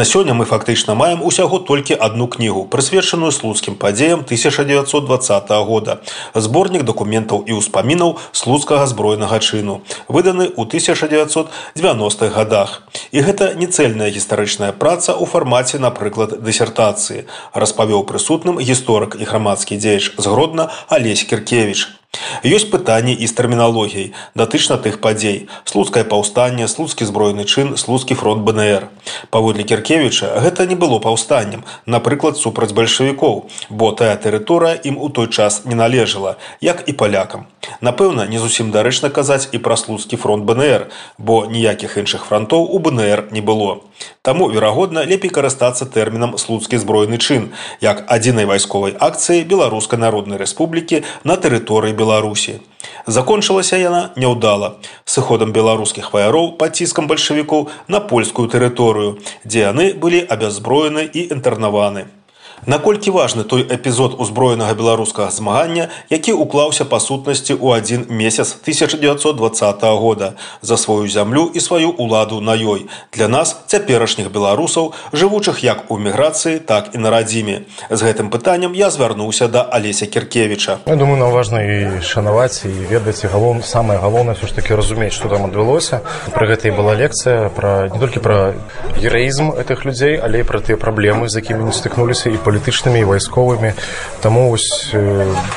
На сёння мы фактычна маем усяго толькі адну кнігу, прысвечаную слуцкім падзеям 1920 года. Зборнік дакументаў і ўспамінаў слуцкага збройнага чыну, выданы ў 1990-х годах. І гэта не цэльная гістарычная праца ў фармаце, напрыклад, дысертацыі, распавёў прысутным гісторык і грамадскі дзеяч згродна Алесь Кіркевіч. Ёсць пытанні і з тэрміналогіяй датычна тых падзей слуцкае паўстанне слуцкі збройны чын слуцкі фронт бнр паводле кіркевіча гэта не было паўстаннем напрыклад супраць бальшавікоў бо тая тэрыторыя ім у той час не належала як і палякам. Напэўна не зусім дарэчна казаць і пра слуцкі фронт бнр бо ніякіх іншых фронтоў у бнр не было. Таму верагодна лепей карыстацца тэрмінам слуцкі збройны чын як адзінай вайсковай акцыі беларускай народнай рэспублікі на тэрыторыі беларусі закончылася яна няўдала сыходам беларускіх ваяроў пад ціскам бальшавікоў на польскую тэрыторыю дзе яны былі абяззброены і інтэрнаваны Наколькі важны той эпізод узброенага беларускага змагання, які ўклаўся па сутнасці ў адзін месяц 1920 года за сваю зямлю і сваю ўладу на ёй для нас цяперашніх беларусаў, жывучых як у міграцыі, так і на радзіме. З гэтым пытаннем я звярнуўся да Алеся Кіркевіча. Я думаю, нам важна і шанаваць і ведаць і галоўна самае галоўнае ўсё ж такі разумець, што там адбылося. Пры гэтай была лекцыя пра не толькі пра гераізм гэтых людзей, але і пра тыя праблемы, з якімі не стыкнуліся і палітычнымі і вайсковымі. Таму вось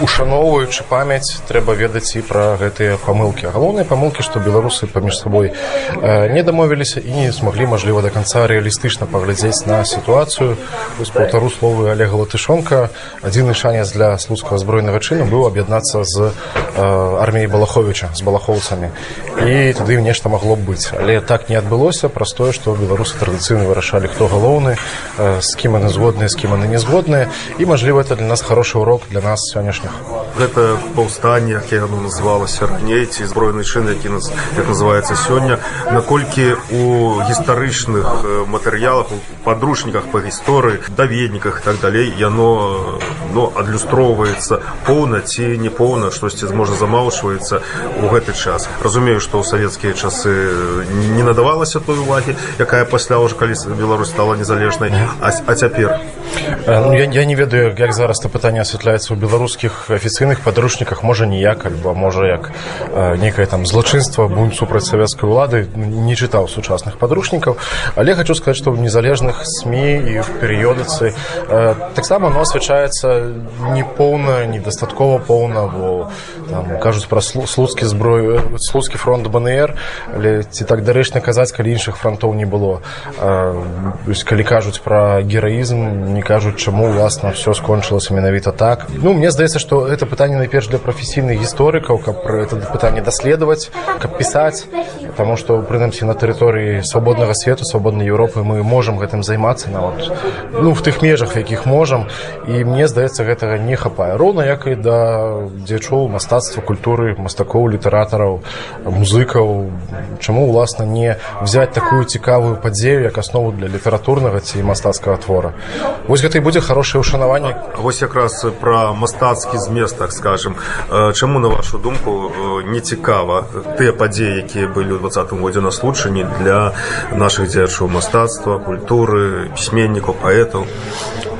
ушаноўваючы памяць трэба ведаць і пра гэтыя памылкі. Галоўныя памылкі што беларусы паміж сабой не дамовіліся і не змаглі мажліва до конца рэалістычна паглядзець на сітуацыю. Вось паўтару словы олега латышонка. Адзіны шанец для слуцкага збройнага чыну быў аб'яднацца з арміяй балаховича з балахоўцамі. І тады нешта магло б быць. Але так не адбылося. Праз тое што беларусы традыцыйна вырашалі хто галоўны з кім яны згодныя з кім яны не не згодныя і мажліва это для нас хороший урок для нас сённяшніх гэта паўстанне як я оно называлася раней ці збройны чын які нас як называется сёння. Наколькі у гістарычных матэрыялах падручніках па гісторыі даведніках так далей яно но адлюстроўваецца поўна ці не поўна штосьці можа замаўчваецца у гэты час. Разумею што ў савецкія часы не надавалася той увагі якая пасля ўжо калі Беларусь стала незалежнай. А, а цяпер? Ну, я, я не ведаю як зараз то пытанне асвятляецца ў беларускіх афіцыйных падручніках можа ніяк альбо можа як э, некае там злачынства бунт супраць савецкай улады. Не чытаў сучасных падручнікаў але хочу сказаць што ў незалежных сМ і в перыёдыцы э, таксама оно асвячаецца непоўна недастаткова поўна бо там, кажуць пра слуцкі зброю слуцкі фронт бнр але ці так дарэчна казаць калі іншых фронтоў не было. Э, калі кажуць пра гераізм не кажуць чаму уласна все скончылася менавіта так. Ну мне здаецца что это пытанне найперш для прафесійных гісторыкаў каб про это пытанне даследаваць каб пісаць потому что прынамсі на тэрыторыі свабоднага свету свабоднай Еўропы мы можемм гэтым займацца нават ну в тых межах якіх можам. І мне здаецца гэтага не хапае. Роўна як і да дзечоў мастацтва культуры мастакоў літаратараў музыкаў. Чаму уласна не взять такую цікавую падзею як аснову для літаратурнага ці мастацкага твора? Вось гэта і будзе хорошее ўшанаванне. Вось якраз пра мастацкі змест так скажем чаму на вашу думку не цікава тыя падзеі якія былі ў двадцатым годзе на случані для наших дзеячоў мастацтва культуры пісьменнікаў паэтаў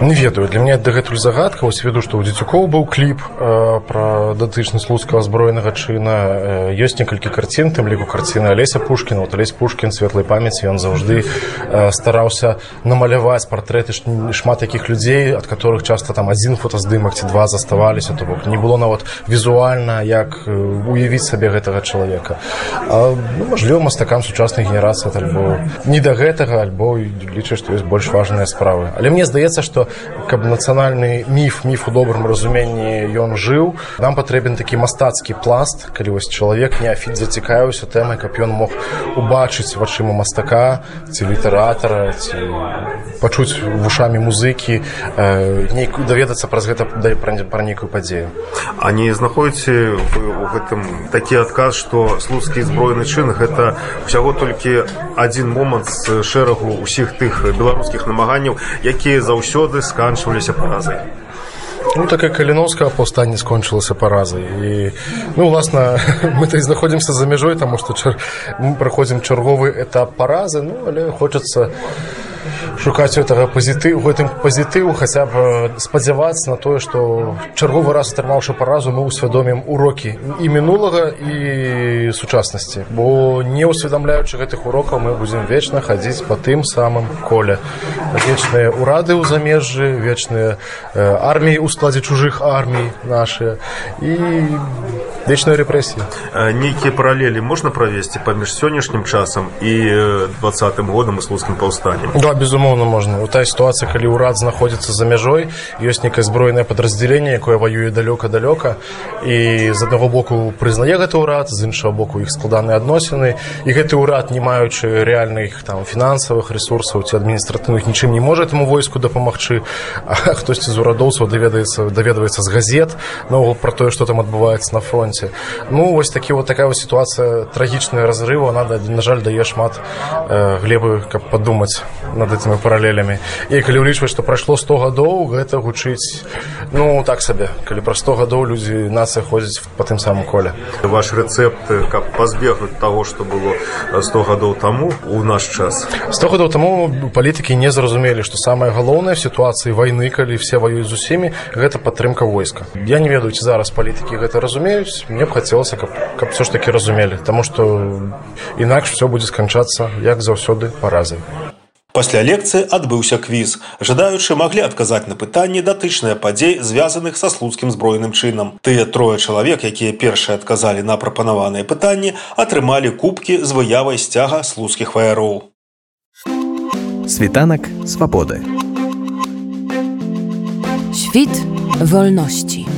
не ведаю для меня дагэтуль загадка. Вось веду што ў дзецюкоў быў кліп э, пра датычны слуцкага зброенага чына. Э, ёсць некалькі карцін тым ліку карціны алеся пушкіна. Вот алесь пушкін светлай памяці ён заўжды э, стараўся намаляваць партрэты шмат якіх людзей ад которых часта там адзін фотаздымак ці два заставаліся. То бок не было нават візуальна як уявіць сабе гэтага чалавека. Ну, мажліва мастакам сучаснай генерацыі альбо не да гэтага альбо лічыць што ёсць больш важныя справы. Але мне здаецца што каб нацыянальны міф міф у добрым разуменні ён жыў. Нам патрэбен такі мастацкі пласт калі вось чалавек неафіт зацікавіўся тэмай каб ён мог убачыць вачыма мастака ці літаратара ці пачуць вушамі музыкі нейкую даведацца праз гэта дай пра нейкую падзею. А не знаходзіце у гэтым такі адказ што слуцкі збройны чын гэта ўсяго толькі адзін момант з шэрагу ўсіх тых беларускіх намаганняў якія заўсёды сканчваліся паразай Ну, так як Каліновська повстання скончилося паразай. І, ну, власне, ми то і знаходимося за межою, тому що чер... ми проходимо черговий етап парази, ну, але хочеться шукаць гэтага пазітыву гэтым пазітыву хаця б спадзявацца на тое што чарговы раз атрымаўшы паразу мы ўсвядомім урокі і мінулага і сучаснасці. Бо не ўсведамляючы гэтых урокаў мы будзем вечна хадзіць па тым самым коле. Вечныя ўрады ў замежжы вечныя арміі ў складзе чужых армій нашыя. І вечная рэпрэсія Э, Нейкія паралелі можна правесці паміж сённяшнім часам і э, двадцатым годам і слуцкім паўстаннем. Да, безумоўна можна. У тая сітуацыя, калі ўрад знаходзіцца за мяжой, ёсць некае зброенае падраздзяленне, якое ваюе далёка-далёка і з аднаго боку прызнае гэты ўрад, з іншага боку іх складаныя адносіны і гэты ўрад, не маючы рэальных там фінансавых ресурсаў ці адміністратыўных нічым не можа этому войску дапамагчы, хтосьці з урадоўцаў даведаецца даведваецца з газет наогул пра тое, што там адбываецца на фронте. Ну вось такі вот такая вот сітуацыя трагічная разрыву, она на жаль дае шмат э, глебы, каб падумаць над этими параллелями. І калі ўлічваць што прайшло 100 гадоў гэта гучыць ну так сабе. Калі пра 100 гадоў людзі нацыя ходзяць по тым самым коле. Ваш рэцэпт, каб пазбегнуць таго, што было 100 гадоў таму у наш час. 100 гадоў таму палітыкі не зразумелі што самае галоўнае в сітуацыі вайны калі все ваююць з усімі гэта падтрымка войска. Я не ведаю ці зараз палітыкі гэта разумеюць. Мне б хацелася каб, каб все ж таки разумелі таму што інакш все будзе сканчацца як заўсёды паразай Пасля лекцыі адбыўся квіз. Жадаючы маглі адказаць на пытанні датычныя падзей, звязаных са слуцкім збройным чынам. Тыя трое чалавек, якія першыя адказалі на прапанаваныя пытанні, атрымалі кубкі з выявай сцяга слуцкіх ваяроў. Світанак свабоды. Świt wolności.